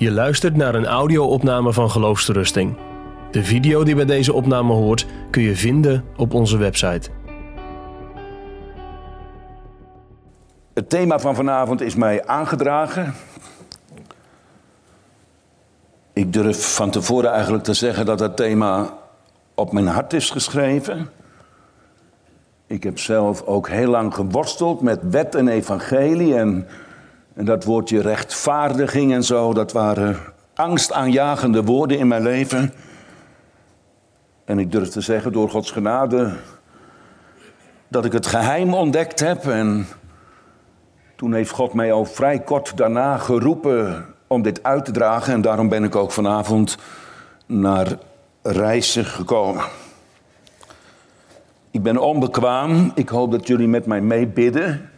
Je luistert naar een audio-opname van Geloofsterusting. De video die bij deze opname hoort kun je vinden op onze website. Het thema van vanavond is mij aangedragen. Ik durf van tevoren eigenlijk te zeggen dat het thema op mijn hart is geschreven. Ik heb zelf ook heel lang geworsteld met wet en evangelie. En, en dat woordje rechtvaardiging en zo, dat waren angstaanjagende woorden in mijn leven. En ik durf te zeggen, door Gods genade, dat ik het geheim ontdekt heb. En toen heeft God mij al vrij kort daarna geroepen om dit uit te dragen. En daarom ben ik ook vanavond naar reizen gekomen. Ik ben onbekwaam. Ik hoop dat jullie met mij meebidden.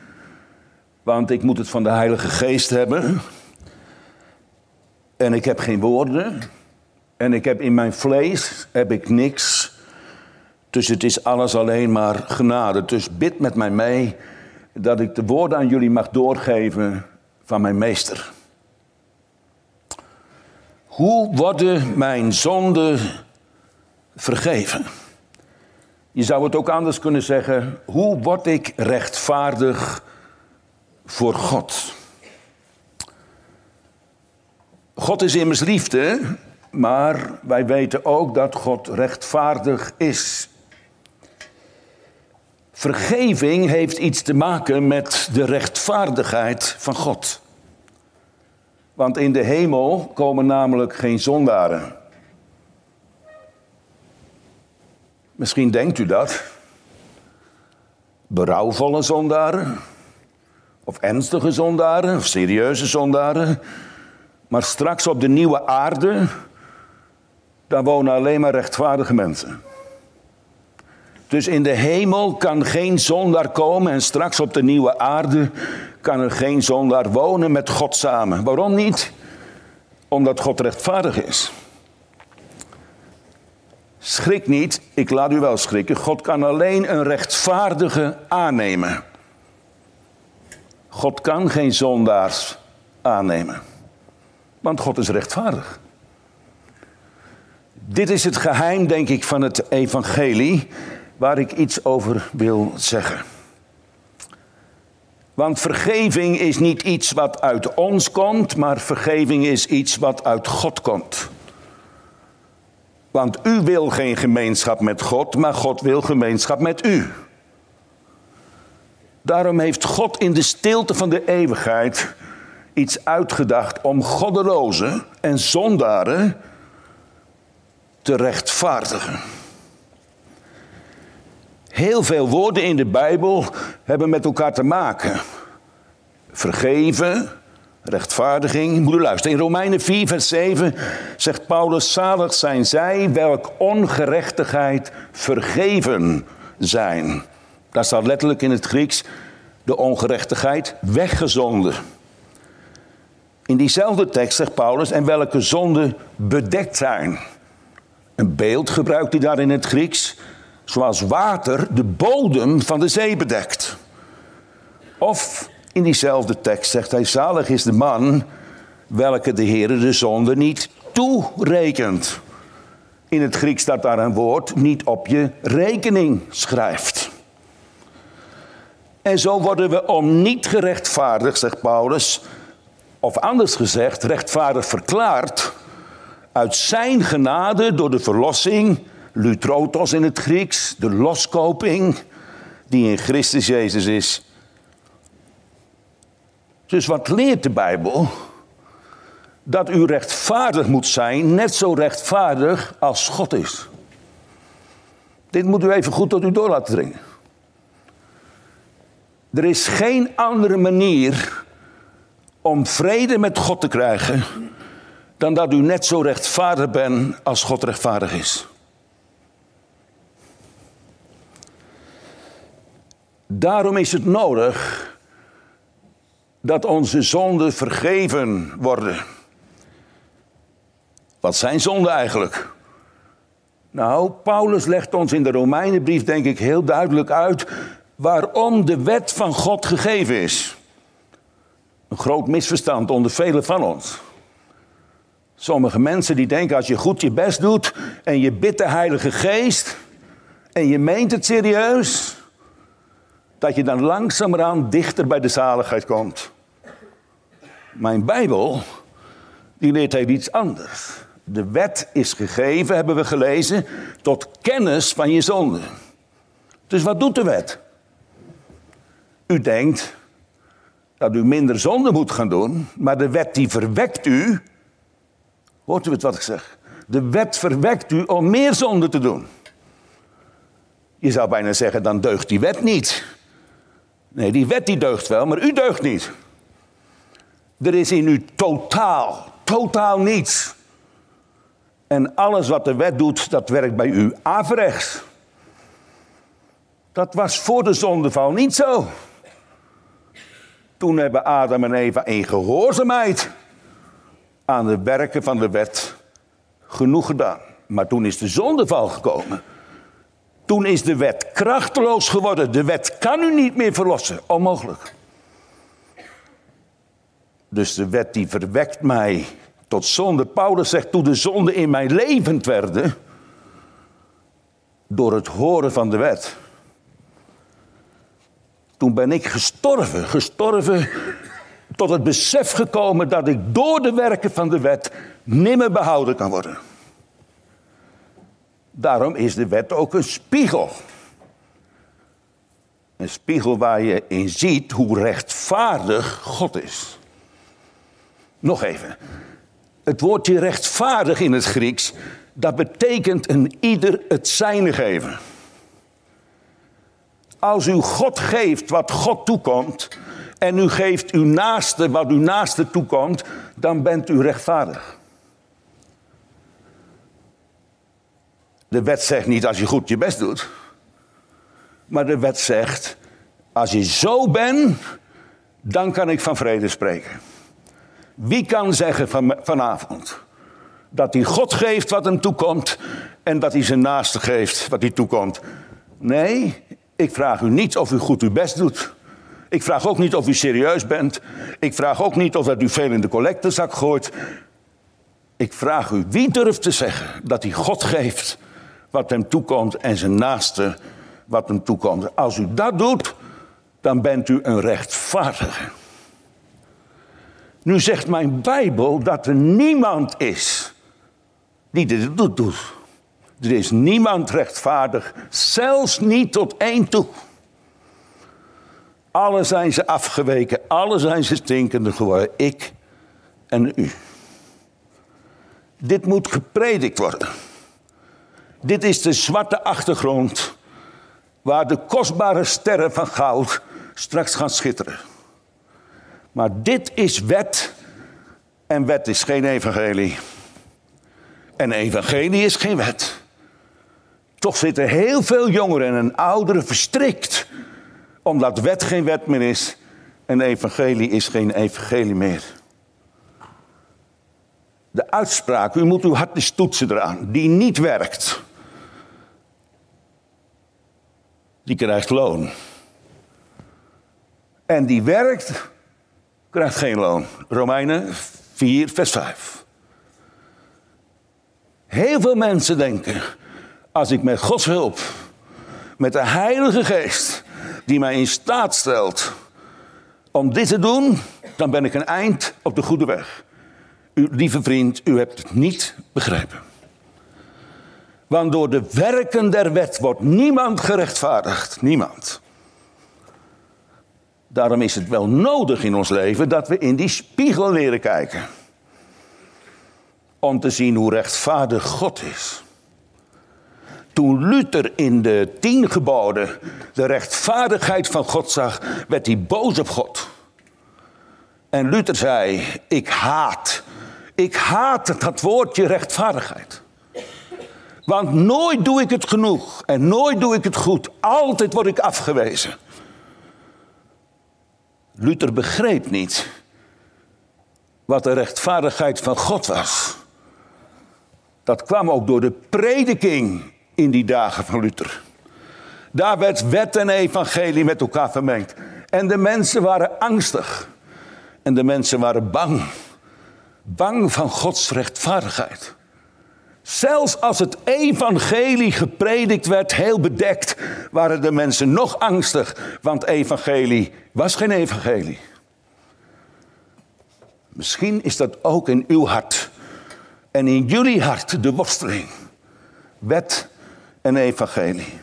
Want ik moet het van de Heilige Geest hebben. En ik heb geen woorden. En ik heb in mijn vlees heb ik niks. Dus het is alles alleen maar genade. Dus bid met mij mee dat ik de woorden aan jullie mag doorgeven van mijn meester. Hoe worden mijn zonden vergeven? Je zou het ook anders kunnen zeggen. Hoe word ik rechtvaardig voor God? God is immers liefde, maar wij weten ook dat God rechtvaardig is. Vergeving heeft iets te maken met de rechtvaardigheid van God. Want in de hemel komen namelijk geen zondaren. Misschien denkt u dat. Berouwvolle zondaren, of ernstige zondaren, of serieuze zondaren. Maar straks op de nieuwe aarde, daar wonen alleen maar rechtvaardige mensen. Dus in de hemel kan geen zondaar komen en straks op de nieuwe aarde kan er geen zondaar wonen met God samen. Waarom niet? Omdat God rechtvaardig is. Schrik niet, ik laat u wel schrikken. God kan alleen een rechtvaardige aannemen. God kan geen zondaars aannemen. Want God is rechtvaardig. Dit is het geheim, denk ik, van het evangelie waar ik iets over wil zeggen. Want vergeving is niet iets wat uit ons komt, maar vergeving is iets wat uit God komt. Want u wil geen gemeenschap met God, maar God wil gemeenschap met u. Daarom heeft God in de stilte van de eeuwigheid iets uitgedacht om goddelozen en zondaren te rechtvaardigen. Heel veel woorden in de Bijbel hebben met elkaar te maken. Vergeven, rechtvaardiging. Moet u luisteren. In Romeinen 4, vers 7 zegt Paulus: Zalig zijn zij welk ongerechtigheid vergeven zijn. Daar staat letterlijk in het Grieks de ongerechtigheid weggezonden. In diezelfde tekst zegt Paulus: En welke zonden bedekt zijn. Een beeld gebruikt hij daar in het Grieks zoals water de bodem van de zee bedekt. Of in diezelfde tekst zegt hij: Zalig is de man welke de Heer de zonde niet toerekent. In het Grieks staat daar een woord, niet op je rekening schrijft. En zo worden we om niet gerechtvaardigd, zegt Paulus, of anders gezegd, rechtvaardig verklaard, uit zijn genade door de verlossing lutrotos in het Grieks, de loskoping die in Christus Jezus is. Dus wat leert de Bijbel? Dat u rechtvaardig moet zijn, net zo rechtvaardig als God is. Dit moet u even goed tot u door laten dringen. Er is geen andere manier om vrede met God te krijgen dan dat u net zo rechtvaardig bent als God rechtvaardig is. Daarom is het nodig dat onze zonden vergeven worden. Wat zijn zonden eigenlijk? Nou, Paulus legt ons in de Romeinenbrief denk ik heel duidelijk uit waarom de wet van God gegeven is. Een groot misverstand onder velen van ons. Sommige mensen die denken als je goed je best doet en je bidt de Heilige Geest en je meent het serieus, dat je dan langzamerhand dichter bij de zaligheid komt. Mijn Bijbel, die leert hij iets anders. De wet is gegeven, hebben we gelezen, tot kennis van je zonde. Dus wat doet de wet? U denkt dat u minder zonde moet gaan doen, maar de wet die verwekt u. Hoort u het wat ik zeg? De wet verwekt u om meer zonde te doen. Je zou bijna zeggen, dan deugt die wet niet. Nee, die wet die deugt wel, maar u deugt niet. Er is in u totaal, totaal niets. En alles wat de wet doet, dat werkt bij u averechts. Dat was voor de zondeval niet zo. Toen hebben Adam en Eva in gehoorzaamheid aan de werken van de wet genoeg gedaan. Maar toen is de zondeval gekomen. Toen is de wet krachteloos geworden. De wet kan u niet meer verlossen. Onmogelijk. Dus de wet die verwekt mij tot zonde. Paulus zegt toen de zonde in mij levend werden. Door het horen van de wet. Toen ben ik gestorven. Gestorven tot het besef gekomen dat ik door de werken van de wet nimmer behouden kan worden. Daarom is de wet ook een spiegel. Een spiegel waar je in ziet hoe rechtvaardig God is. Nog even. Het woordje rechtvaardig in het Grieks, dat betekent een ieder het zijne geven. Als u God geeft wat God toekomt en u geeft uw naaste wat uw naaste toekomt, dan bent u rechtvaardig. De wet zegt niet als je goed je best doet. Maar de wet zegt, als je zo bent, dan kan ik van vrede spreken. Wie kan zeggen van, vanavond dat hij God geeft wat hem toekomt en dat hij zijn naaste geeft wat hij toekomt? Nee, ik vraag u niet of u goed uw best doet. Ik vraag ook niet of u serieus bent. Ik vraag ook niet of dat u veel in de collectezak gooit. Ik vraag u, wie durft te zeggen dat hij God geeft wat hem toekomt en zijn naaste wat hem toekomt? Als u dat doet, dan bent u een rechtvaardige. Nu zegt mijn Bijbel dat er niemand is die dit doet. Er is niemand rechtvaardig, zelfs niet tot één toe. Alle zijn ze afgeweken, alle zijn ze stinkende geworden, ik en u. Dit moet gepredikt worden. Dit is de zwarte achtergrond waar de kostbare sterren van goud straks gaan schitteren. Maar dit is wet en wet is geen evangelie. En evangelie is geen wet. Toch zitten heel veel jongeren en ouderen verstrikt. Omdat wet geen wet meer is en evangelie is geen evangelie meer. De uitspraak, u moet uw hart eens toetsen eraan, die niet werkt. Die krijgt loon. En die werkt, krijgt geen loon. Romeinen 4, vers 5. Heel veel mensen denken, als ik met Gods hulp, met de Heilige Geest, die mij in staat stelt om dit te doen, dan ben ik een eind op de goede weg. U, lieve vriend, u hebt het niet begrepen. Want door de werken der wet wordt niemand gerechtvaardigd. Niemand. Daarom is het wel nodig in ons leven dat we in die spiegel leren kijken. Om te zien hoe rechtvaardig God is. Toen Luther in de tien geboden de rechtvaardigheid van God zag, werd hij boos op God. En Luther zei: Ik haat, ik haat dat woordje rechtvaardigheid. Want nooit doe ik het genoeg en nooit doe ik het goed. Altijd word ik afgewezen. Luther begreep niet wat de rechtvaardigheid van God was. Dat kwam ook door de prediking in die dagen van Luther. Daar werd wet en evangelie met elkaar vermengd. En de mensen waren angstig. En de mensen waren bang. bang van Gods rechtvaardigheid. Zelfs als het evangelie gepredikt werd, heel bedekt, waren de mensen nog angstig, want evangelie was geen evangelie. Misschien is dat ook in uw hart en in jullie hart de worsteling. Wet en evangelie.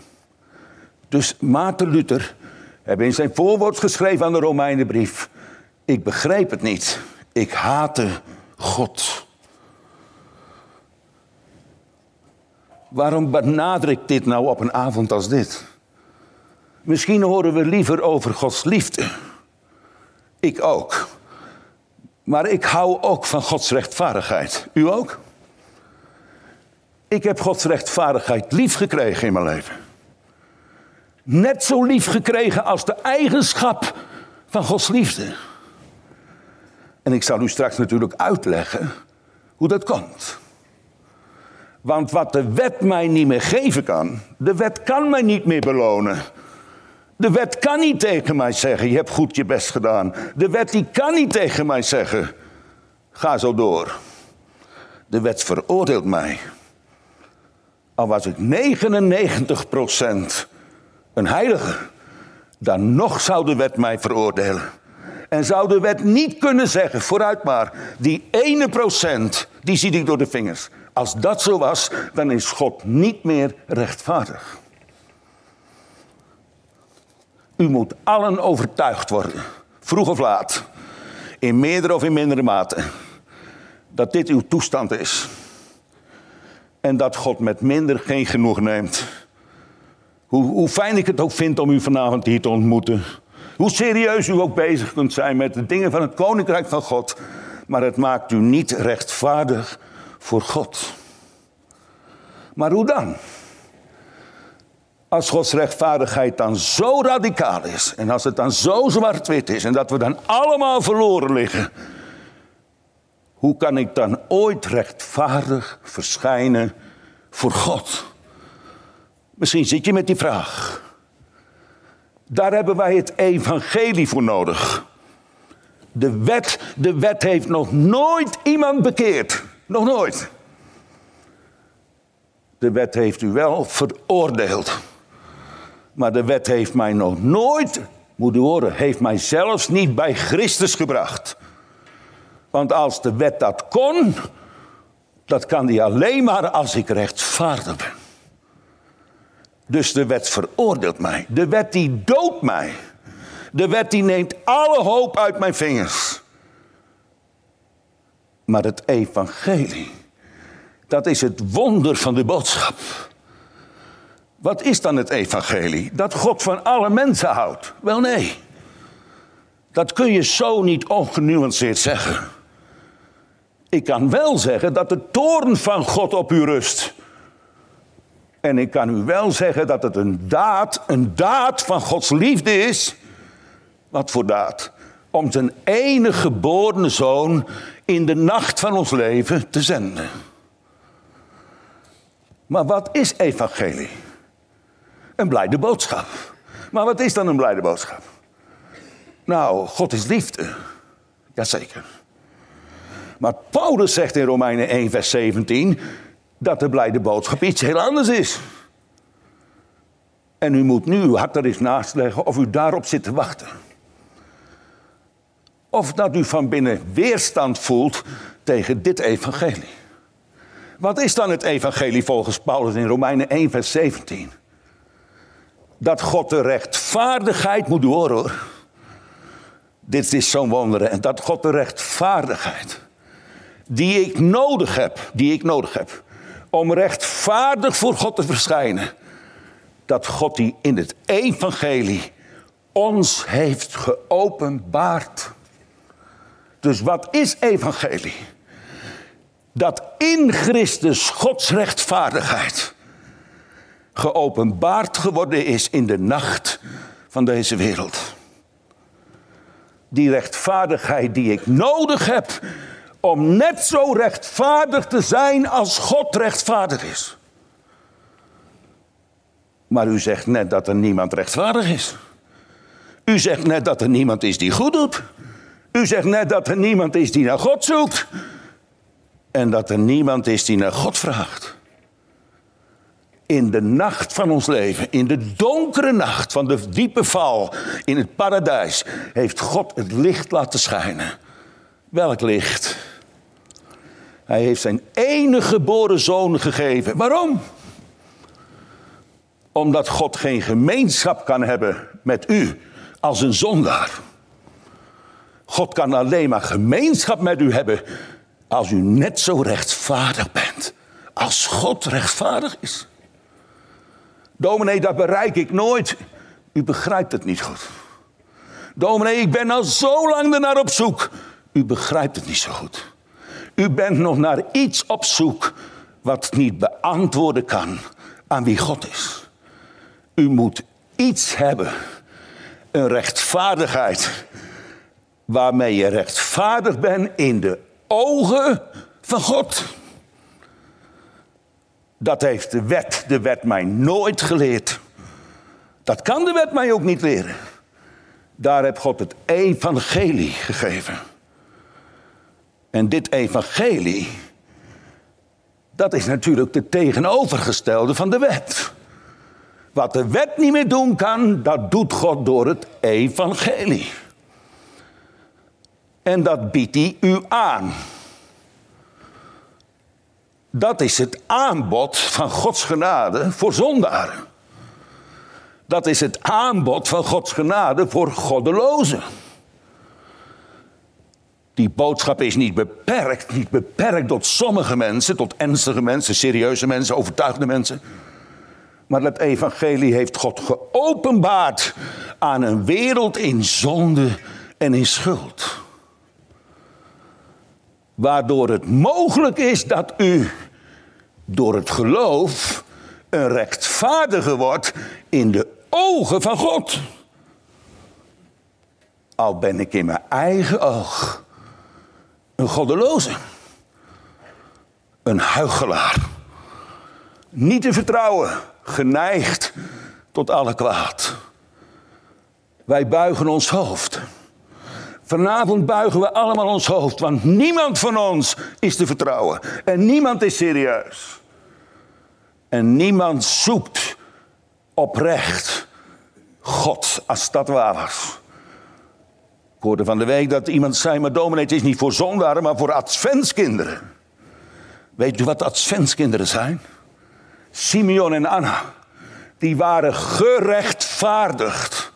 Dus Maarten Luther heeft in zijn voorwoord geschreven aan de Romeinenbrief. Ik begreep het niet. Ik haatte God. Waarom benadruk ik dit nou op een avond als dit? Misschien horen we liever over Gods liefde. Ik ook. Maar ik hou ook van Gods rechtvaardigheid. U ook? Ik heb Gods rechtvaardigheid lief gekregen in mijn leven. Net zo lief gekregen als de eigenschap van Gods liefde. En ik zal u straks natuurlijk uitleggen hoe dat komt. Want wat de wet mij niet meer geven kan, de wet kan mij niet meer belonen. De wet kan niet tegen mij zeggen, je hebt goed je best gedaan. De wet die kan niet tegen mij zeggen, ga zo door. De wet veroordeelt mij. Al was ik 99% een heilige, dan nog zou de wet mij veroordelen. En zou de wet niet kunnen zeggen, vooruit maar, die ene procent, die zie ik door de vingers. Als dat zo was, dan is God niet meer rechtvaardig. U moet allen overtuigd worden, vroeg of laat, in meerdere of in mindere mate, dat dit uw toestand is. En dat God met minder geen genoeg neemt. Hoe, hoe fijn ik het ook vind om u vanavond hier te ontmoeten. Hoe serieus u ook bezig kunt zijn met de dingen van het koninkrijk van God. Maar het maakt u niet rechtvaardig voor God. Maar hoe dan? Als Gods rechtvaardigheid dan zo radicaal is en als het dan zo zwart-wit is en dat we dan allemaal verloren liggen, hoe kan ik dan ooit rechtvaardig verschijnen voor God? Misschien zit je met die vraag. Daar hebben wij het evangelie voor nodig. De wet, de wet heeft nog nooit iemand bekeerd. Nog nooit. De wet heeft u wel veroordeeld. Maar de wet heeft mij nog nooit, moet u horen, heeft mij zelfs niet bij Christus gebracht. Want als de wet dat kon, dat kan die alleen maar als ik rechtvaardig ben. Dus de wet veroordeelt mij. De wet die doodt mij. De wet die neemt alle hoop uit mijn vingers. Maar het evangelie, dat is het wonder van de boodschap. Wat is dan het evangelie? Dat God van alle mensen houdt. Wel nee. Dat kun je zo niet ongenuanceerd zeggen. Ik kan wel zeggen dat de toorn van God op u rust. En ik kan u wel zeggen dat het een daad, een daad van Gods liefde is. Wat voor daad? Om zijn enige geboren zoon in de nacht van ons leven te zenden. Maar wat is evangelie? Een blijde boodschap. Maar wat is dan een blijde boodschap? Nou, God is liefde. Jazeker. Maar Paulus zegt in Romeinen 1, vers 17 dat de blijde boodschap iets heel anders is. En u moet nu uw hart er eens naast leggen of u daarop zit te wachten. Of dat u van binnen weerstand voelt tegen dit evangelie. Wat is dan het evangelie volgens Paulus in Romeinen 1, vers 17? Dat God de rechtvaardigheid moet horen hoor. Dit is zo'n wonder. En dat God de rechtvaardigheid die ik nodig heb, die ik nodig heb, om rechtvaardig voor God te verschijnen, dat God die in het evangelie ons heeft geopenbaard. Dus wat is evangelie? Dat in Christus Gods rechtvaardigheid geopenbaard geworden is in de nacht van deze wereld. Die rechtvaardigheid die ik nodig heb om net zo rechtvaardig te zijn als God rechtvaardig is. Maar u zegt net dat er niemand rechtvaardig is. U zegt net dat er niemand is die goed doet. U zegt net dat er niemand is die naar God zoekt. En dat er niemand is die naar God vraagt. In de nacht van ons leven, in de donkere nacht van de diepe val in het paradijs, heeft God het licht laten schijnen. Welk licht? Hij heeft zijn enige geboren zoon gegeven. Waarom? Omdat God geen gemeenschap kan hebben met u als een zondaar. God kan alleen maar gemeenschap met u hebben als u net zo rechtvaardig bent als God rechtvaardig is. Dominee, dat bereik ik nooit. U begrijpt het niet goed. Dominee, ik ben al zo lang ernaar op zoek. U begrijpt het niet zo goed. U bent nog naar iets op zoek wat niet beantwoorden kan aan wie God is. U moet iets hebben, een rechtvaardigheid, waarmee je rechtvaardig bent in de ogen van God. Dat heeft de wet, de wet mij nooit geleerd. Dat kan de wet mij ook niet leren. Daar heeft God het evangelie gegeven. En dit evangelie, dat is natuurlijk de tegenovergestelde van de wet. Wat de wet niet meer doen kan, dat doet God door het evangelie. En dat biedt hij u aan. Dat is het aanbod van Gods genade voor zondaren. Dat is het aanbod van Gods genade voor goddelozen. Die boodschap is niet beperkt, niet beperkt tot sommige mensen, tot ernstige mensen, serieuze mensen, overtuigde mensen. Maar het evangelie heeft God geopenbaard aan een wereld in zonde en in schuld. Waardoor het mogelijk is dat u door het geloof een rechtvaardige wordt in de ogen van God. Al ben ik in mijn eigen oog een goddeloze. Een huigelaar. Niet te vertrouwen. Geneigd tot alle kwaad. Wij buigen ons hoofd. Vanavond buigen we allemaal ons hoofd, want niemand van ons is te vertrouwen. En niemand is serieus. En niemand zoekt oprecht God als dat waar was. Ik hoorde van de week dat iemand zei, maar dominee, het is niet voor zondaren, maar voor adventskinderen. Weet u wat adventskinderen zijn? Simeon en Anna. Die waren gerechtvaardigd.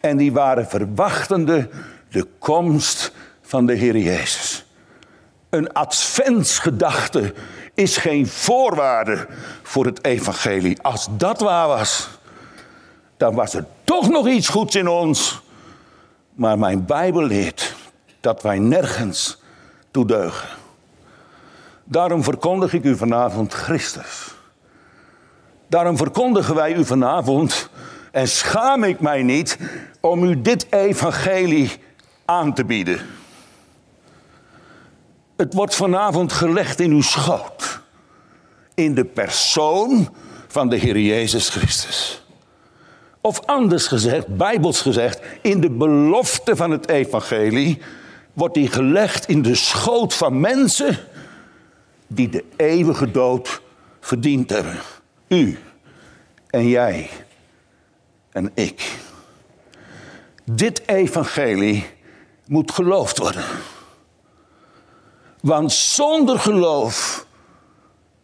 En die waren verwachtende de komst van de Heer Jezus. Een adventsgedachte is geen voorwaarde voor het evangelie. Als dat waar was, dan was er toch nog iets goeds in ons maar mijn Bijbel leert dat wij nergens toe deugen. Daarom verkondig ik u vanavond Christus. Daarom verkondigen wij u vanavond en schaam ik mij niet om u dit evangelie aan te bieden. Het wordt vanavond gelegd in uw schoot. In de persoon van de Heer Jezus Christus. Of anders gezegd, bijbels gezegd, in de belofte van het evangelie wordt die gelegd in de schoot van mensen die de eeuwige dood verdiend hebben. U en jij en ik. Dit evangelie moet geloofd worden. Want zonder geloof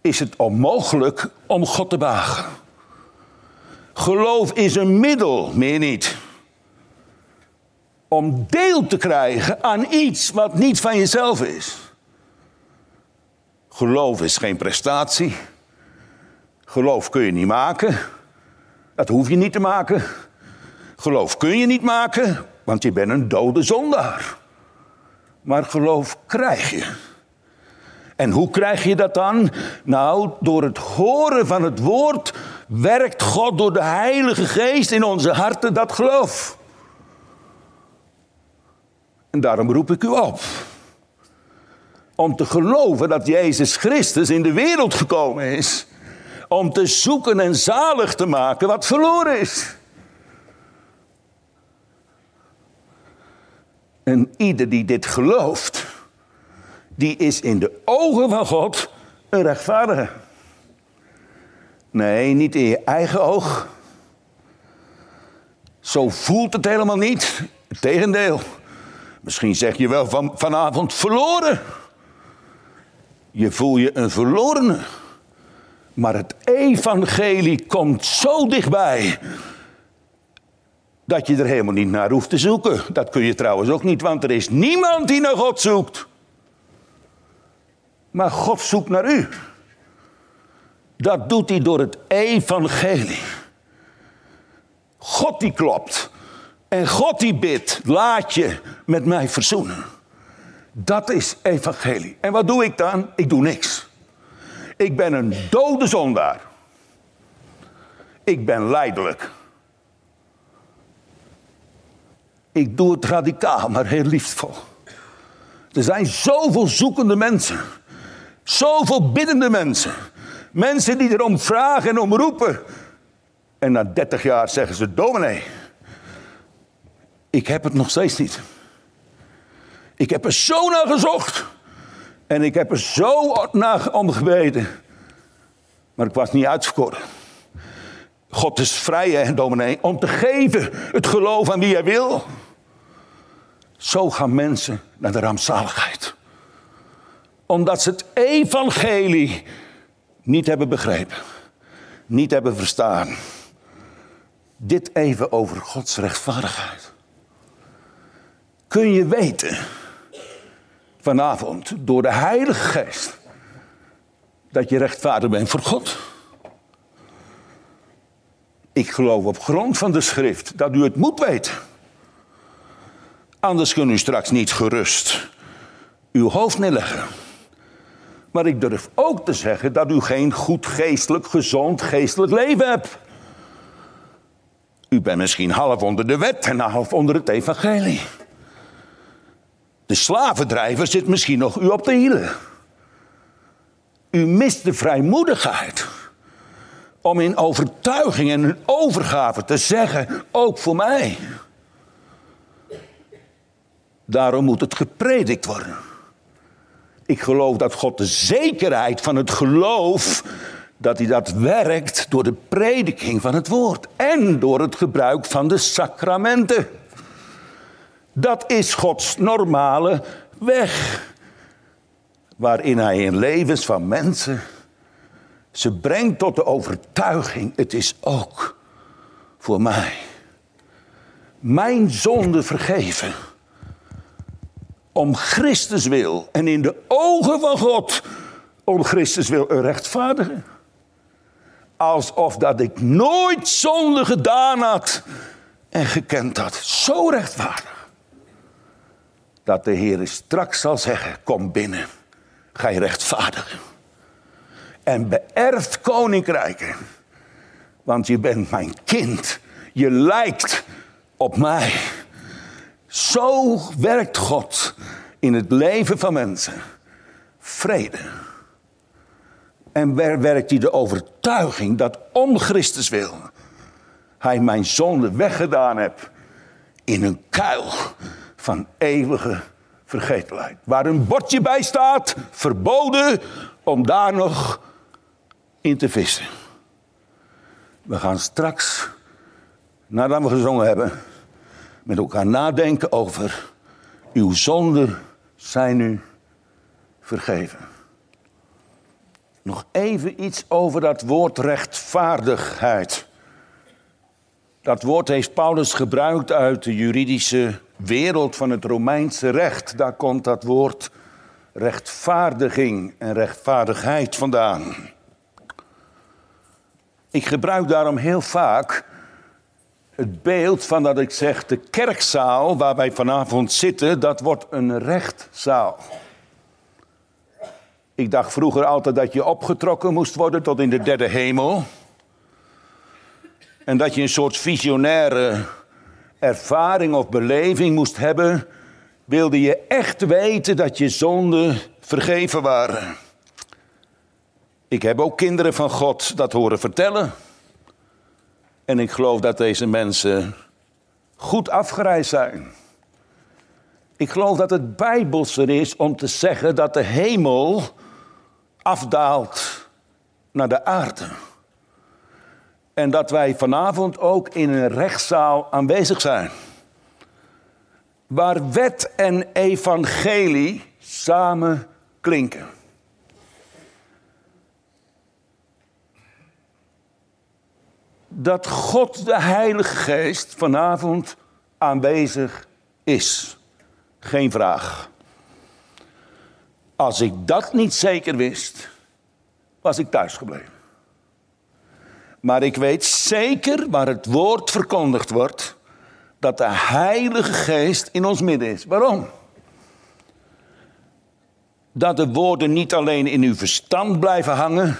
is het onmogelijk om God te bagen. Geloof is een middel, meer niet. Om deel te krijgen aan iets wat niet van jezelf is. Geloof is geen prestatie. Geloof kun je niet maken. Dat hoef je niet te maken. Geloof kun je niet maken, want je bent een dode zondaar. Maar geloof krijg je. En hoe krijg je dat dan? Nou, door het horen van het woord werkt God door de Heilige Geest in onze harten dat geloof. En daarom roep ik u op. Om te geloven dat Jezus Christus in de wereld gekomen is. Om te zoeken en zalig te maken wat verloren is. En ieder die dit gelooft, die is in de ogen van God een rechtvaardige. Nee, niet in je eigen oog. Zo voelt het helemaal niet. Tegendeel. Misschien zeg je wel van, vanavond verloren. Je voel je een verlorene. Maar het evangelie komt zo dichtbij. Dat je er helemaal niet naar hoeft te zoeken. Dat kun je trouwens ook niet, want er is niemand die naar God zoekt. Maar God zoekt naar u. Dat doet hij door het evangelie. God die klopt. En God die bidt, laat je met mij verzoenen. Dat is evangelie. En wat doe ik dan? Ik doe niks. Ik ben een dode zondaar. Ik ben lijdelijk. Ik doe het radicaal, maar heel liefdevol. Er zijn zoveel zoekende mensen. Zoveel biddende mensen. Mensen die erom vragen en om roepen. En na 30 jaar zeggen ze: Dominee, ik heb het nog steeds niet. Ik heb er zo naar gezocht. En ik heb er zo naar om gebeden. Maar ik was niet uitverkoren. God is vrij, hè, dominee, om te geven het geloof aan wie hij wil. Zo gaan mensen naar de rampzaligheid. Omdat ze het evangelie niet hebben begrepen. Niet hebben verstaan. Dit even over Gods rechtvaardigheid. Kun je weten vanavond door de Heilige Geest dat je rechtvaardig bent voor God? Ik geloof op grond van de schrift dat u het moet weten. Anders kunt u straks niet gerust uw hoofd neerleggen. Maar ik durf ook te zeggen dat u geen goed geestelijk, gezond geestelijk leven hebt. U bent misschien half onder de wet en half onder het evangelie. De slavendrijver zit misschien nog u op de hielen. U mist de vrijmoedigheid om in overtuiging en in overgave te zeggen, ook voor mij. Daarom moet het gepredikt worden. Ik geloof dat God de zekerheid van het geloof, dat hij dat werkt door de prediking van het woord en door het gebruik van de sacramenten. Dat is Gods normale weg. Waarin hij in levens van mensen ze brengt tot de overtuiging: het is ook voor mij. Mijn zonde vergeven. Om Christus wil en in de ogen van God om Christus wil een rechtvaardigen. Alsof dat ik nooit zonde gedaan had en gekend had. Zo rechtvaardig dat de Heer straks zal zeggen: Kom binnen, ga je rechtvaardigen. En beërft koninkrijken. Want je bent mijn kind. Je lijkt op mij. Zo werkt God in het leven van mensen. Vrede. En werkt hij de overtuiging dat om Christus wil hij mijn zonde weggedaan hebt in een kuil van eeuwige vergetelheid. Waar een bordje bij staat, verboden om daar nog in te vissen. We gaan straks, nadat we gezongen hebben, met elkaar nadenken over uw zonden zijn u vergeven. Nog even iets over dat woord rechtvaardigheid. Dat woord heeft Paulus gebruikt uit de juridische wereld van het Romeinse recht. Daar komt dat woord rechtvaardiging en rechtvaardigheid vandaan. Ik gebruik daarom heel vaak het beeld van dat ik zeg de kerkzaal waar wij vanavond zitten, dat wordt een rechtzaal. Ik dacht vroeger altijd dat je opgetrokken moest worden tot in de derde hemel. En dat je een soort visionaire ervaring of beleving moest hebben, wilde je echt weten dat je zonden vergeven waren. Ik heb ook kinderen van God dat horen vertellen. En ik geloof dat deze mensen goed afgereisd zijn. Ik geloof dat het bijbelser is om te zeggen dat de hemel afdaalt naar de aarde. En dat wij vanavond ook in een rechtszaal aanwezig zijn. Waar wet en evangelie samen klinken. Dat God de Heilige Geest vanavond aanwezig is. Geen vraag. Als ik dat niet zeker wist, was ik thuis gebleven. Maar ik weet zeker waar het woord verkondigd wordt, dat de Heilige Geest in ons midden is. Waarom? Dat de woorden niet alleen in uw verstand blijven hangen,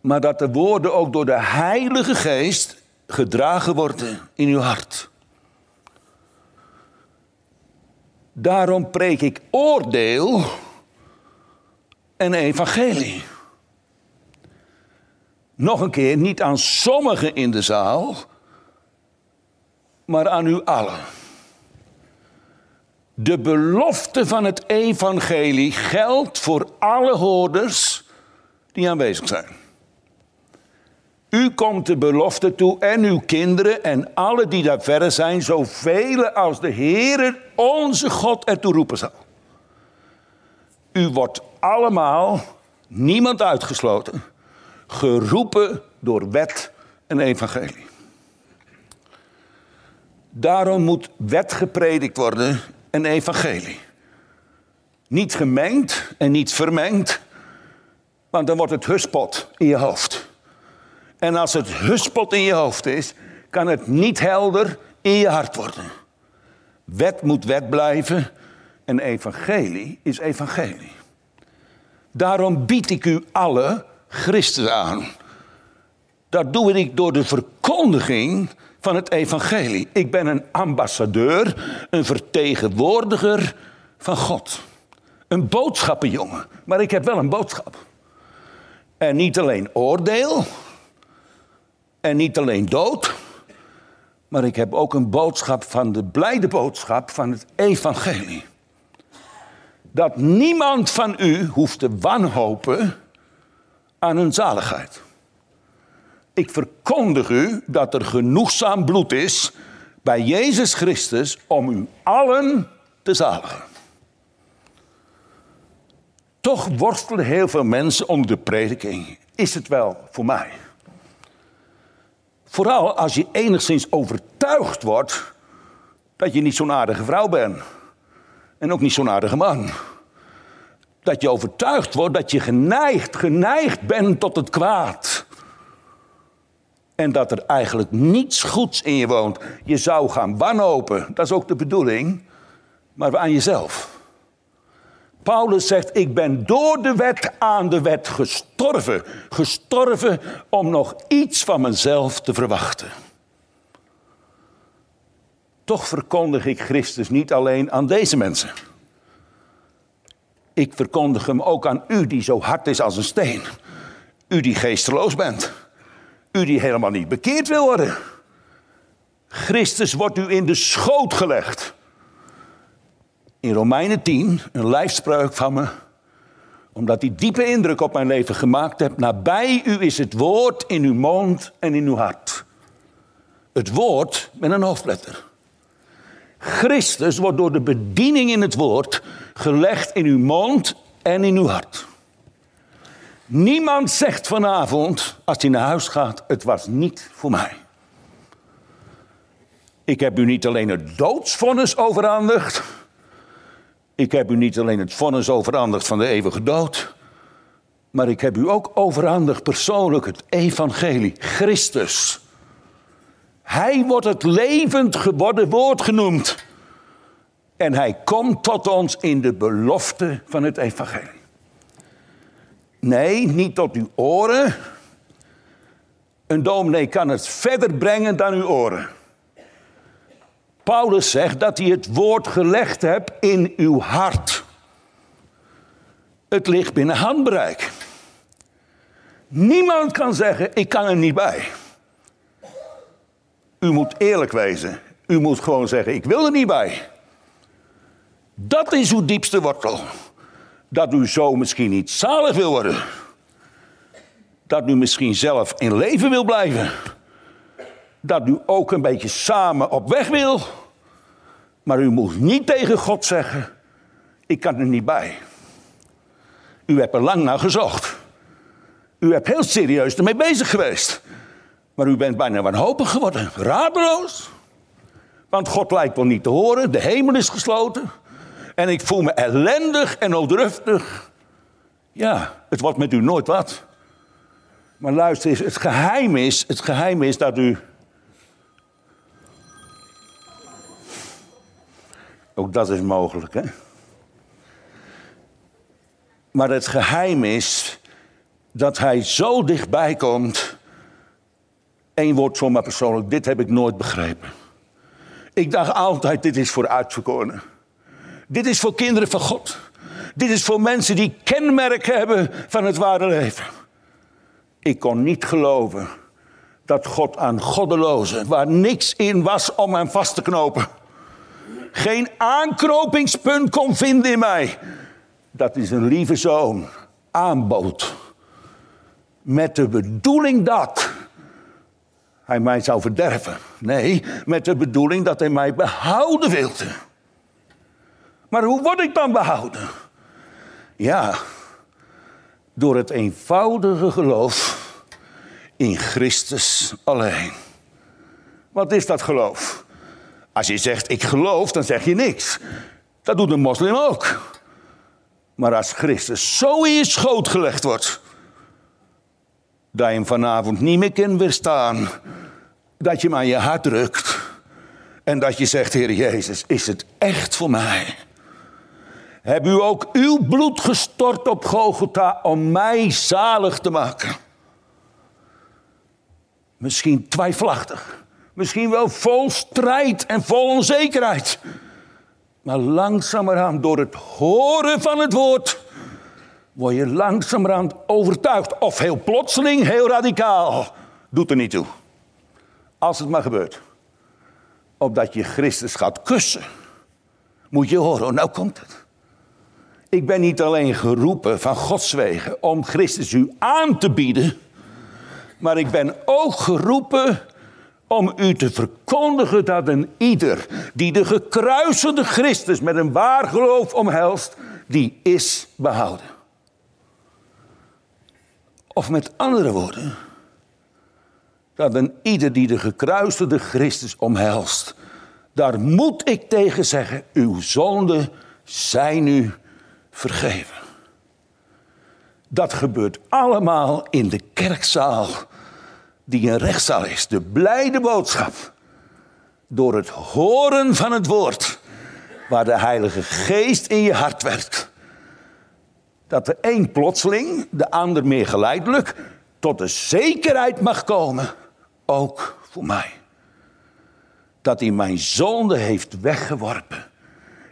maar dat de woorden ook door de Heilige Geest gedragen worden in uw hart. Daarom preek ik oordeel en evangelie. Nog een keer, niet aan sommigen in de zaal, maar aan u allen. De belofte van het evangelie geldt voor alle hoorders die aanwezig zijn. U komt de belofte toe en uw kinderen en alle die daar verder zijn, zoveel als de Heer onze God ertoe roepen zal. U wordt allemaal, niemand uitgesloten, geroepen door wet en evangelie. Daarom moet wet gepredikt worden en evangelie. Niet gemengd en niet vermengd, want dan wordt het huspot in je hoofd. En als het huspot in je hoofd is, kan het niet helder in je hart worden. Wet moet wet blijven en evangelie is evangelie. Daarom bied ik u alle Christus aan. Dat doe ik door de verkondiging van het evangelie. Ik ben een ambassadeur, een vertegenwoordiger van God. Een boodschappenjongen, maar ik heb wel een boodschap. En niet alleen oordeel, en niet alleen dood, maar ik heb ook een boodschap van de blijde boodschap van het evangelie. Dat niemand van u hoeft te wanhopen aan hun zaligheid. Ik verkondig u dat er genoegzaam bloed is bij Jezus Christus om u allen te zaligen. Toch worstelen heel veel mensen om de prediking. Is het wel voor mij? Vooral als je enigszins overtuigd wordt dat je niet zo'n aardige vrouw bent. En ook niet zo'n aardige man. Dat je overtuigd wordt dat je geneigd, geneigd bent tot het kwaad. En dat er eigenlijk niets goeds in je woont. Je zou gaan wanhopen, dat is ook de bedoeling, maar aan jezelf. Paulus zegt, ik ben door de wet aan de wet gestorven. Gestorven om nog iets van mezelf te verwachten. Toch verkondig ik Christus niet alleen aan deze mensen. Ik verkondig hem ook aan u die zo hard is als een steen. U die geesteloos bent. U die helemaal niet bekeerd wil worden. Christus wordt u in de schoot gelegd in Romeinen 10 een lijfspreuk van me, omdat die diepe indruk op mijn leven gemaakt heeft. Nabij u is het woord in uw mond en in uw hart. Het woord met een hoofdletter. Christus wordt door de bediening in het woord gelegd in uw mond en in uw hart. Niemand zegt vanavond, als hij naar huis gaat, het was niet voor mij. Ik heb u niet alleen het doodsvonnis overhandigd, ik heb u niet alleen het vonnis overhandigd van de eeuwige dood, maar ik heb u ook overhandigd persoonlijk het evangelie, Christus. Hij wordt het levend geworden woord genoemd. En hij komt tot ons in de belofte van het evangelie. Nee, niet tot uw oren. Een dominee kan het verder brengen dan uw oren. Paulus zegt dat hij het woord gelegd hebt in uw hart. Het ligt binnen handbereik. Niemand kan zeggen, ik kan er niet bij. U moet eerlijk wezen. U moet gewoon zeggen, ik wil er niet bij. Dat is uw diepste wortel. Dat u zo misschien niet zalig wil worden. Dat u misschien zelf in leven wil blijven. Dat u ook een beetje samen op weg wil. Maar u moet niet tegen God zeggen: Ik kan er niet bij. U hebt er lang naar gezocht. U hebt heel serieus ermee bezig geweest. Maar u bent bijna wanhopig geworden, radeloos. Want God lijkt wel niet te horen, de hemel is gesloten. En ik voel me ellendig en noodruftig. Ja, het wordt met u nooit wat. Maar luister eens, het geheim is, het geheim is dat u. Ook dat is mogelijk, hè? Maar het geheim is dat hij zo dichtbij komt. Eén woord mij persoonlijk, dit heb ik nooit begrepen. Ik dacht altijd, dit is voor uitverkorenen. Dit is voor kinderen van God. Dit is voor mensen die kenmerken hebben van het ware leven. Ik kon niet geloven dat God aan goddelozen, waar niks in was om hem vast te knopen, geen aanknopingspunt kon vinden in mij, dat is een lieve zoon aanbood. Met de bedoeling dat hij mij zou verderven. Nee, met de bedoeling dat hij mij behouden wilde. Maar hoe word ik dan behouden? Ja, door het eenvoudige geloof in Christus alleen. Wat is dat geloof? Als je zegt ik geloof, dan zeg je niks. Dat doet een moslim ook. Maar als Christus zo in je schoot gelegd wordt, dat je hem vanavond niet meer kan weerstaan, dat je hem aan je hart drukt en dat je zegt, Heer Jezus, is het echt voor mij? Heb u ook uw bloed gestort op Golgotha om mij zalig te maken? Misschien twijfelachtig. Misschien wel vol strijd en vol onzekerheid. Maar langzamerhand door het horen van het woord word je langzamerhand overtuigd. Of heel plotseling, heel radicaal. Doet er niet toe. Als het maar gebeurt. Opdat je Christus gaat kussen. Moet je horen, nou komt het. Ik ben niet alleen geroepen van Gods wegen om Christus u aan te bieden. Maar ik ben ook geroepen om u te verkondigen dat een ieder die de gekruisende Christus met een waar geloof omhelst, die is behouden. Of met andere woorden, dat een ieder die de gekruisende Christus omhelst, daar moet ik tegen zeggen, uw zonden zijn u vergeven. Dat gebeurt allemaal in de kerkzaal, die een rechtszaal is. De blijde boodschap. Door het horen van het woord, waar de Heilige Geest in je hart werkt. Dat de een plotseling, de ander meer geleidelijk, tot de zekerheid mag komen, ook voor mij. Dat hij mijn zonde heeft weggeworpen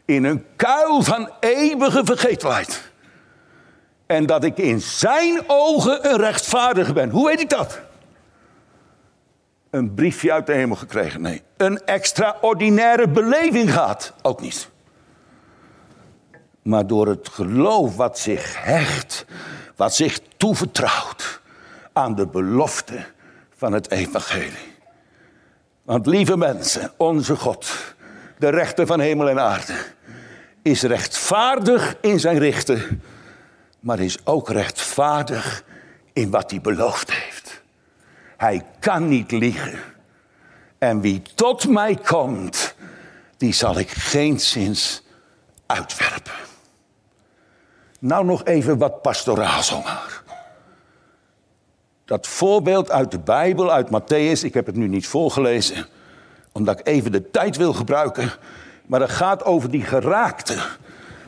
in een kuil van eeuwige vergetelheid. En dat ik in zijn ogen een rechtvaardige ben. Hoe weet ik dat? Een briefje uit de hemel gekregen? Nee. Een extraordinaire beleving gehad? Ook niet. Maar door het geloof wat zich hecht, wat zich toevertrouwt aan de belofte van het evangelie. Want lieve mensen, onze God, de rechter van hemel en aarde, is rechtvaardig in zijn richten, maar is ook rechtvaardig in wat hij beloofd heeft. Hij kan niet liegen. En wie tot mij komt, die zal ik geen zins uitwerpen. Nou nog even wat pastoraal zomaar. Dat voorbeeld uit de Bijbel, uit Matthäus, ik heb het nu niet voorgelezen, omdat ik even de tijd wil gebruiken. Maar het gaat over die geraakte.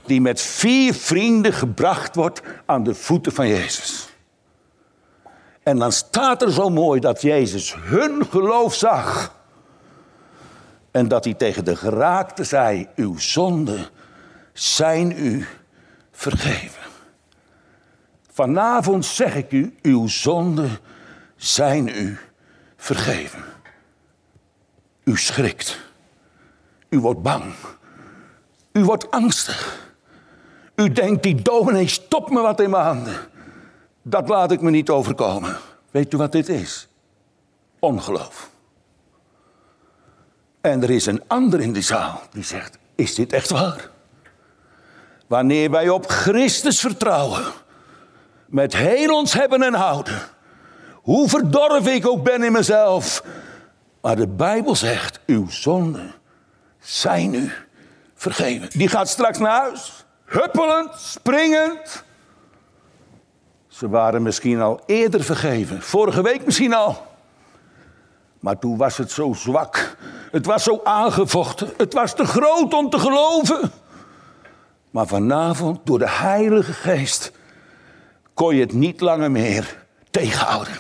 Die met vier vrienden gebracht wordt aan de voeten van Jezus. En dan staat er zo mooi dat Jezus hun geloof zag. En dat hij tegen de geraakte zei: Uw zonden zijn u vergeven. Vanavond zeg ik u: Uw zonden zijn u vergeven. U schrikt. U wordt bang. U wordt angstig. U denkt, die dominee stop me wat in mijn handen. Dat laat ik me niet overkomen. Weet u wat dit is? Ongeloof. En er is een ander in de zaal die zegt, is dit echt waar? Wanneer wij op Christus vertrouwen, met heel ons hebben en houden, hoe verdorven ik ook ben in mezelf, maar de Bijbel zegt, uw zonden zijn u vergeven. Die gaat straks naar huis, huppelend, springend. Ze waren misschien al eerder vergeven, vorige week misschien al. Maar toen was het zo zwak. Het was zo aangevochten. Het was te groot om te geloven. Maar vanavond, door de Heilige Geest, kon je het niet langer meer tegenhouden.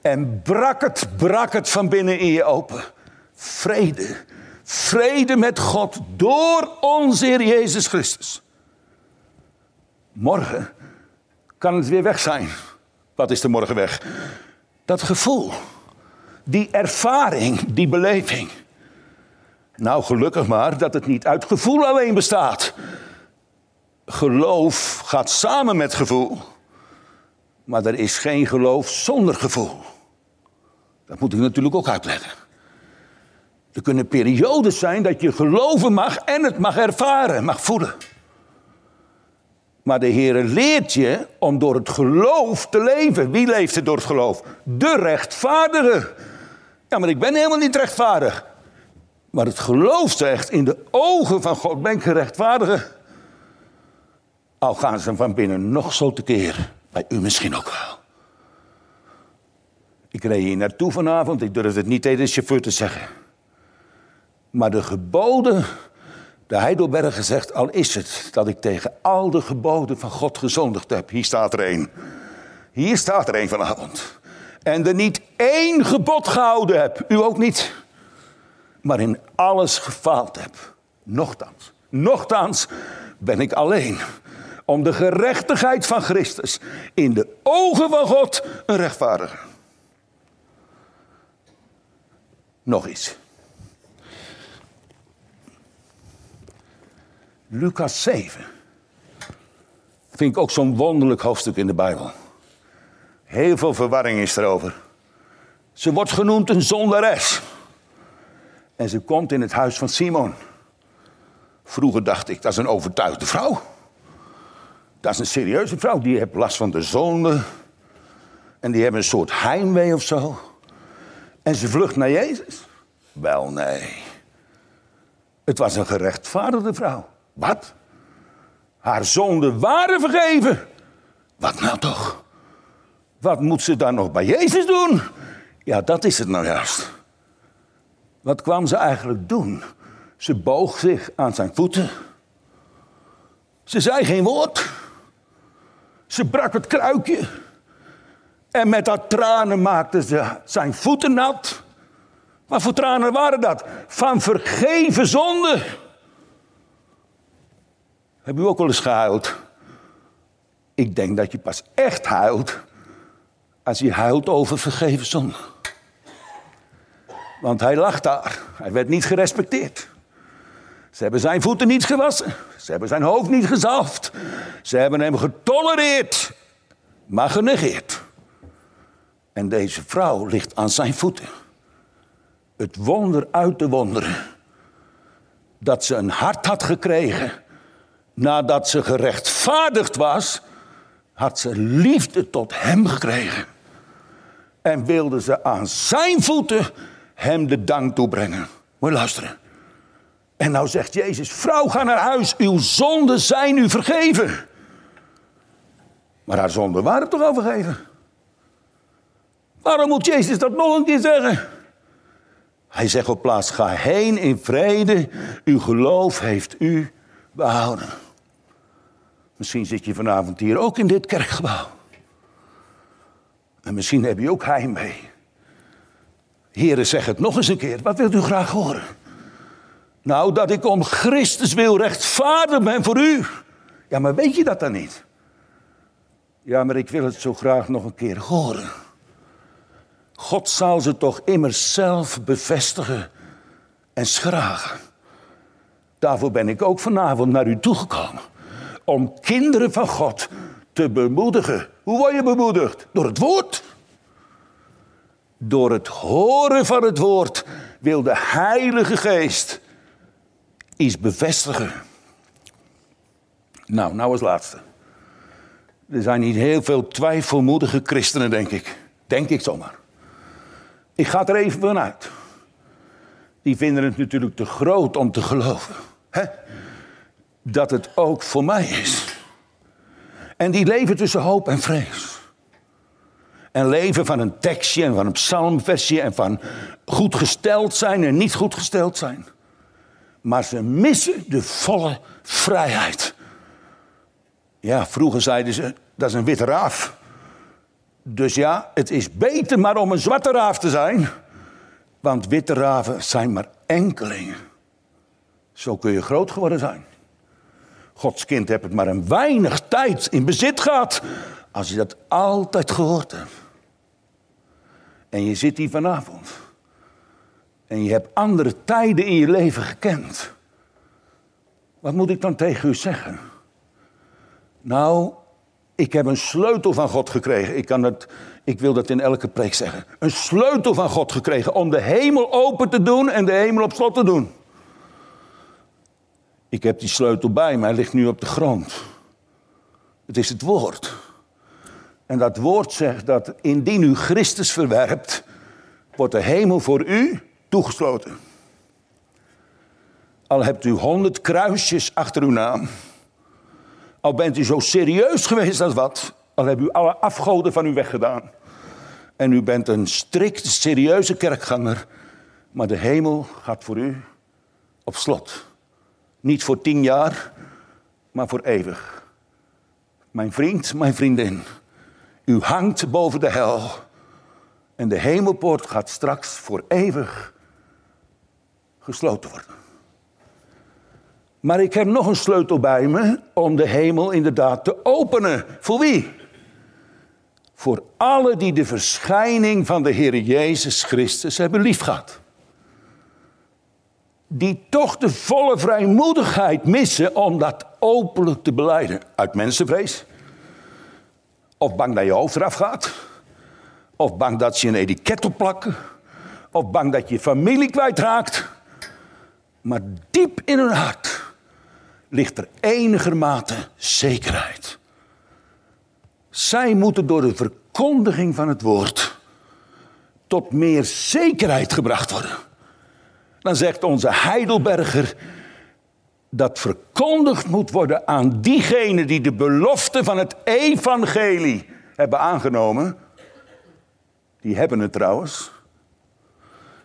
En brak het, brak het van binnen in je open. Vrede. Vrede met God door onze Jezus Christus. Morgen kan het weer weg zijn. Wat is er morgen weg? Dat gevoel. Die ervaring, die beleving. Nou, gelukkig maar dat het niet uit gevoel alleen bestaat. Geloof gaat samen met gevoel. Maar er is geen geloof zonder gevoel. Dat moet ik natuurlijk ook uitleggen. Er kunnen periodes zijn dat je geloven mag en het mag ervaren, mag voelen. Maar de Heer leert je om door het geloof te leven. Wie leeft er door het geloof? De rechtvaardige. Ja, maar ik ben helemaal niet rechtvaardig. Maar het geloof zegt, in de ogen van God ben ik gerechtvaardige. Al gaan ze van binnen nog zo tekeer. Bij u misschien ook wel. Ik reed hier naartoe vanavond. Ik durf het niet tegen de chauffeur te zeggen. Maar de geboden, de Heidelberger zegt, al is het dat ik tegen al de geboden van God gezondigd heb. Hier staat er één. Hier staat er één vanavond. En er niet één gebod gehouden heb. U ook niet. Maar in alles gefaald heb. Nochtans. Nochtans ben ik alleen om de gerechtigheid van Christus in de ogen van God een rechtvaardige. Nog iets. Lucas 7. Vind ik ook zo'n wonderlijk hoofdstuk in de Bijbel. Heel veel verwarring is erover. Ze wordt genoemd een zondares. En ze komt in het huis van Simon. Vroeger dacht ik, dat is een overtuigde vrouw. Dat is een serieuze vrouw. Die heeft last van de zonde. En die hebben een soort heimwee of zo. En ze vlucht naar Jezus. Wel, nee. Het was een gerechtvaardigde vrouw. Wat? Haar zonden waren vergeven. Wat nou toch? Wat moet ze dan nog bij Jezus doen? Ja, dat is het nou juist. Wat kwam ze eigenlijk doen? Ze boog zich aan zijn voeten. Ze zei geen woord. Ze brak het kruikje. En met haar tranen maakte ze zijn voeten nat. Wat voor tranen waren dat? Van vergeven zonde. Heb u ook wel eens gehuild? Ik denk dat je pas echt huilt als je huilt over vergeven zonde. Want hij lag daar. Hij werd niet gerespecteerd. Ze hebben zijn voeten niet gewassen. Ze hebben zijn hoofd niet gezalfd. Ze hebben hem getolereerd, maar genegeerd. En deze vrouw ligt aan zijn voeten. Het wonder uit de wonderen. Dat ze een hart had gekregen. Nadat ze gerechtvaardigd was, had ze liefde tot hem gekregen. En wilde ze aan zijn voeten hem de dank toebrengen. Moet je luisteren. En nou zegt Jezus, vrouw ga naar huis, uw zonden zijn u vergeven. Maar haar zonden waren toch al vergeven? Waarom moet Jezus dat nog een keer zeggen? Hij zegt op plaats, ga heen in vrede, uw geloof heeft u behouden. Misschien zit je vanavond hier ook in dit kerkgebouw. En misschien heb je ook heimwee. Heren, zeg het nog eens een keer. Wat wilt u graag horen? Nou, dat ik om Christus wil rechtvaardig ben voor u. Ja, maar weet je dat dan niet? Ja, maar ik wil het zo graag nog een keer horen. God zal ze toch immers zelf bevestigen en schragen. Daarvoor ben ik ook vanavond naar u toegekomen. Om kinderen van God te bemoedigen. Hoe word je bemoedigd? Door het woord. Door het horen van het woord wil de Heilige Geest iets bevestigen. Nou, nou als laatste. Er zijn niet heel veel twijfelmoedige christenen, denk ik. Denk ik zomaar. Ik ga er even vanuit. Die vinden het natuurlijk te groot om te geloven. Hè? Dat het ook voor mij is. En die leven tussen hoop en vrees. En leven van een tekstje en van een psalmversje en van goed gesteld zijn en niet goed gesteld zijn. Maar ze missen de volle vrijheid. Ja, vroeger zeiden ze, dat is een witte raaf. Dus ja, het is beter maar om een zwarte raaf te zijn. Want witte raven zijn maar enkelingen. Zo kun je groot geworden zijn. Gods kind hebt het maar een weinig tijd in bezit gehad. Als je dat altijd gehoord hebt. En je zit hier vanavond. En je hebt andere tijden in je leven gekend. Wat moet ik dan tegen u zeggen? Nou, ik heb een sleutel van God gekregen. Ik, kan het, ik wil dat in elke preek zeggen. Een sleutel van God gekregen om de hemel open te doen en de hemel op slot te doen. Ik heb die sleutel bij me, hij ligt nu op de grond. Het is het woord. En dat woord zegt dat indien u Christus verwerpt, wordt de hemel voor u toegesloten. Al hebt u honderd kruisjes achter uw naam. Al bent u zo serieus geweest als wat. Al hebt u alle afgoden van u weggedaan. En u bent een strikt serieuze kerkganger. Maar de hemel gaat voor u op slot. Niet voor tien jaar, maar voor eeuwig. Mijn vriend, mijn vriendin. U hangt boven de hel. En de hemelpoort gaat straks voor eeuwig gesloten worden. Maar ik heb nog een sleutel bij me om de hemel inderdaad te openen. Voor wie? Voor alle die de verschijning van de Heer Jezus Christus hebben liefgehad. Die toch de volle vrijmoedigheid missen om dat openlijk te beleiden. Uit mensenvrees. Of bang dat je hoofd eraf gaat. Of bang dat ze een etiket opplakken. Of bang dat je familie kwijtraakt. Maar diep in hun hart ligt er enigermate zekerheid. Zij moeten door de verkondiging van het woord tot meer zekerheid gebracht worden. Dan zegt onze Heidelberger dat verkondigd moet worden aan diegenen die de belofte van het evangelie hebben aangenomen. Die hebben het trouwens.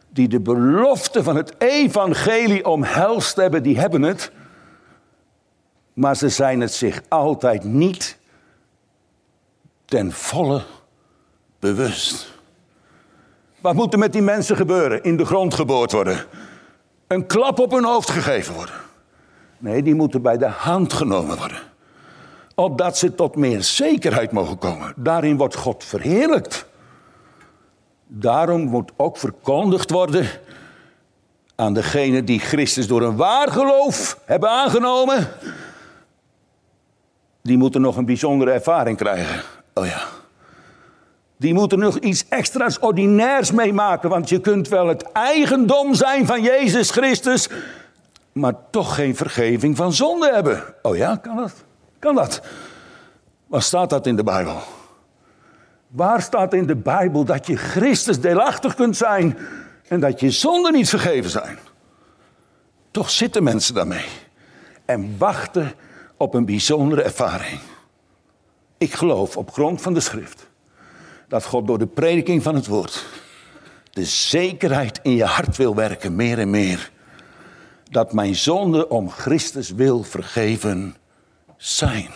Die de belofte van het evangelie omhelst hebben, die hebben het. Maar ze zijn het zich altijd niet ten volle bewust. Wat moet er met die mensen gebeuren? In de grond geboord worden. Een klap op hun hoofd gegeven worden. Nee, die moeten bij de hand genomen worden. Opdat ze tot meer zekerheid mogen komen. Daarin wordt God verheerlijkt. Daarom moet ook verkondigd worden aan degenen die Christus door een waar geloof hebben aangenomen. Die moeten nog een bijzondere ervaring krijgen. Oh ja. Die moeten nog iets extra's ordinairs meemaken. Want je kunt wel het eigendom zijn van Jezus Christus maar toch geen vergeving van zonde hebben. Oh ja, kan dat? Kan dat? Waar staat dat in de Bijbel? Waar staat in de Bijbel dat je Christus deelachtig kunt zijn en dat je zonden niet vergeven zijn? Toch zitten mensen daarmee en wachten op een bijzondere ervaring. Ik geloof op grond van de schrift dat God door de prediking van het woord de zekerheid in je hart wil werken, meer en meer dat mijn zonden om Christus wil vergeven zijn.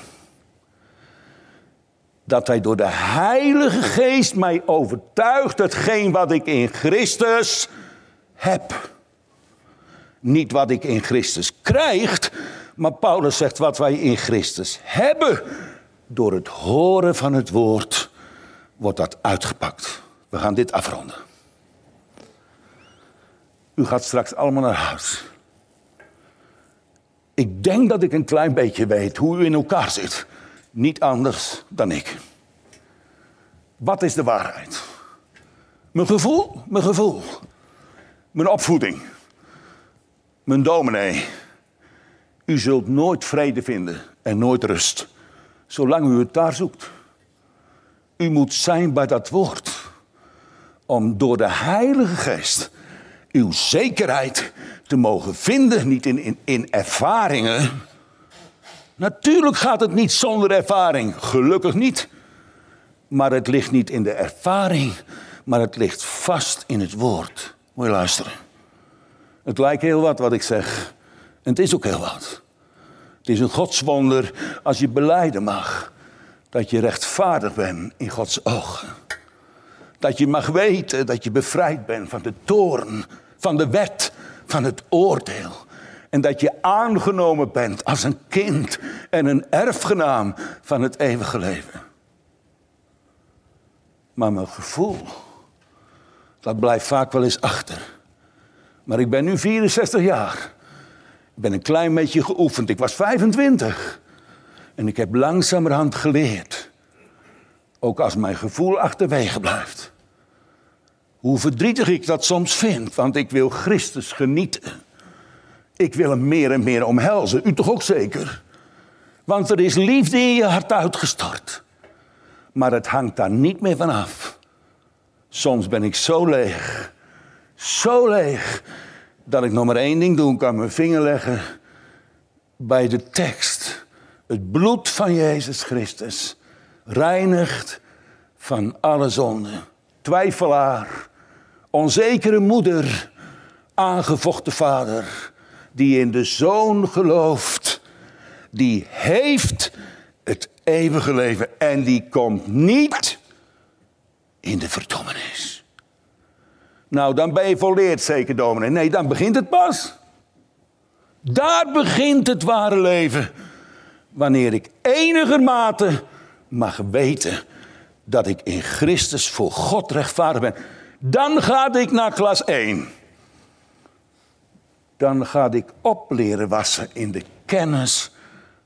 Dat hij door de Heilige Geest mij overtuigt hetgeen wat ik in Christus heb. Niet wat ik in Christus krijg, maar Paulus zegt wat wij in Christus hebben. Door het horen van het woord wordt dat uitgepakt. We gaan dit afronden. U gaat straks allemaal naar huis. Ik denk dat ik een klein beetje weet hoe u in elkaar zit. Niet anders dan ik. Wat is de waarheid? Mijn gevoel? Mijn gevoel. Mijn opvoeding. Mijn dominee. U zult nooit vrede vinden en nooit rust. Zolang u het daar zoekt. U moet zijn bij dat woord. Om door de Heilige Geest uw zekerheid te mogen vinden. Niet in, in, in ervaringen. Natuurlijk gaat het niet zonder ervaring. Gelukkig niet. Maar het ligt niet in de ervaring. Maar het ligt vast in het woord. Moet je luisteren. Het lijkt heel wat wat ik zeg. En het is ook heel wat. Het is een godswonder als je beleiden mag dat je rechtvaardig bent in Gods ogen. Dat je mag weten dat je bevrijd bent van de toorn, van de wet, van het oordeel. En dat je aangenomen bent als een kind en een erfgenaam van het eeuwige leven. Maar mijn gevoel, dat blijft vaak wel eens achter. Maar ik ben nu 64 jaar. Ik ben een klein beetje geoefend. Ik was 25. En ik heb langzamerhand geleerd. Ook als mijn gevoel achterwege blijft. Hoe verdrietig ik dat soms vind, want ik wil Christus genieten. Ik wil hem meer en meer omhelzen. U toch ook zeker? Want er is liefde in je hart uitgestort. Maar het hangt daar niet meer van af. Soms ben ik zo leeg, zo leeg, dat ik nog maar één ding doen kan: mijn vinger leggen bij de tekst. Het bloed van Jezus Christus reinigt van alle zonden. Twijfelaar, onzekere moeder, aangevochten vader, die in de zoon gelooft, die heeft het eeuwige leven en die komt niet in de verdommenis. Nou, dan ben je volleerd zeker, dominee. Nee, dan begint het pas. Daar begint het ware leven. Wanneer ik enigermate mag weten dat ik in Christus voor God rechtvaardig ben. Dan ga ik naar klas 1. Dan ga ik opleren wassen in de kennis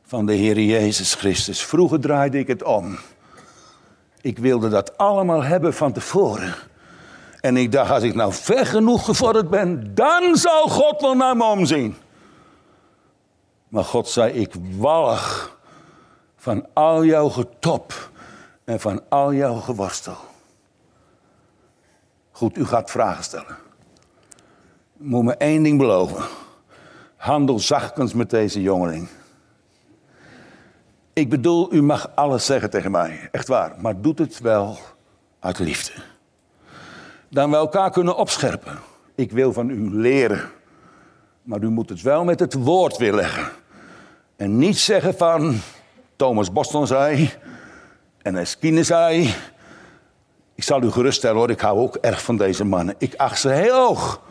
van de Heer Jezus Christus. Vroeger draaide ik het om. Ik wilde dat allemaal hebben van tevoren. En ik dacht, als ik nou ver genoeg gevorderd ben, dan zal God wel naar me omzien. Maar God zei, ik walg van al jouw getop en van al jouw geworstel. Goed, u gaat vragen stellen. Ik moet me één ding beloven. Handel zachtkens met deze jongeling. Ik bedoel, u mag alles zeggen tegen mij, echt waar, maar doet het wel uit liefde. Dan we elkaar kunnen opscherpen. Ik wil van u leren, maar u moet het wel met het woord weerleggen. En niet zeggen van Thomas Boston zei en Eskine zei. Ik zal u geruststellen hoor, ik hou ook erg van deze mannen. Ik acht ze heel hoog.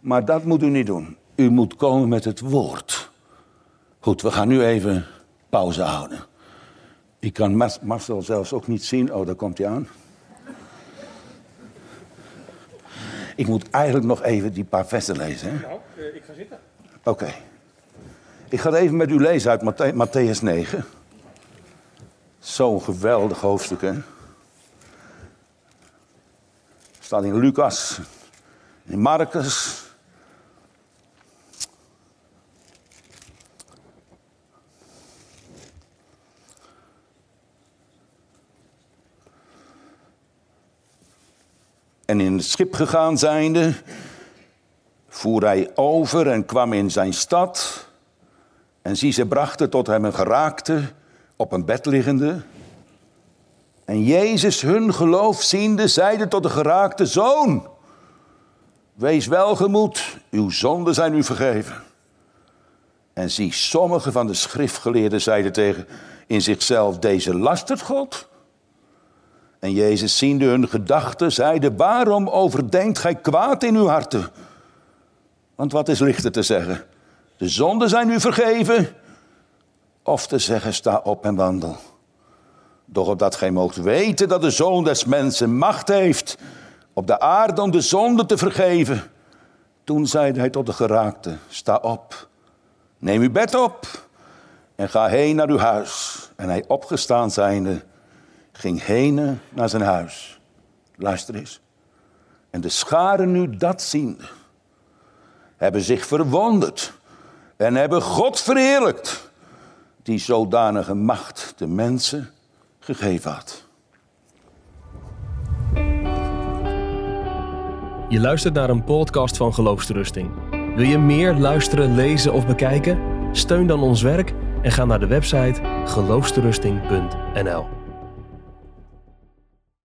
Maar dat moet u niet doen. U moet komen met het woord. Goed, we gaan nu even pauze houden. Ik kan Marcel zelfs ook niet zien. Oh, daar komt hij aan. Ik moet eigenlijk nog even die paar versen lezen. Hè? Eh, ik ga zitten. Oké. Ik ga even met u lezen uit Matthäus 9. Zo'n geweldig hoofdstuk, hè? Staat in Lucas, in Marcus, En in het schip gegaan zijnde, voer hij over en kwam in zijn stad. En zie, ze brachten tot hem een geraakte, op een bed liggende. En Jezus, hun geloof ziende, zeide tot de geraakte zoon: Wees welgemoed, uw zonden zijn u vergeven. En zie, sommige van de schriftgeleerden zeiden tegen in zichzelf: Deze lastert God. En Jezus ziende hun gedachten, zeide, waarom overdenkt gij kwaad in uw harten? Want wat is lichter te zeggen? De zonden zijn u vergeven. Of te zeggen, sta op en wandel. Doch opdat gij moogt weten dat de Zoon des Mensen macht heeft op de aarde om de zonde te vergeven. Toen zeide hij tot de geraakte, sta op, neem uw bed op en ga heen naar uw huis. En hij opgestaan zijnde, ging heen naar zijn huis. Luister eens. En de scharen nu dat ziende, hebben zich verwonderd en hebben God verheerlijkt, die zodanige macht de mensen gegeven had. Je luistert naar een podcast van Geloofsterusting. Wil je meer luisteren, lezen of bekijken? Steun dan ons werk en ga naar de website geloofsterusting.nl.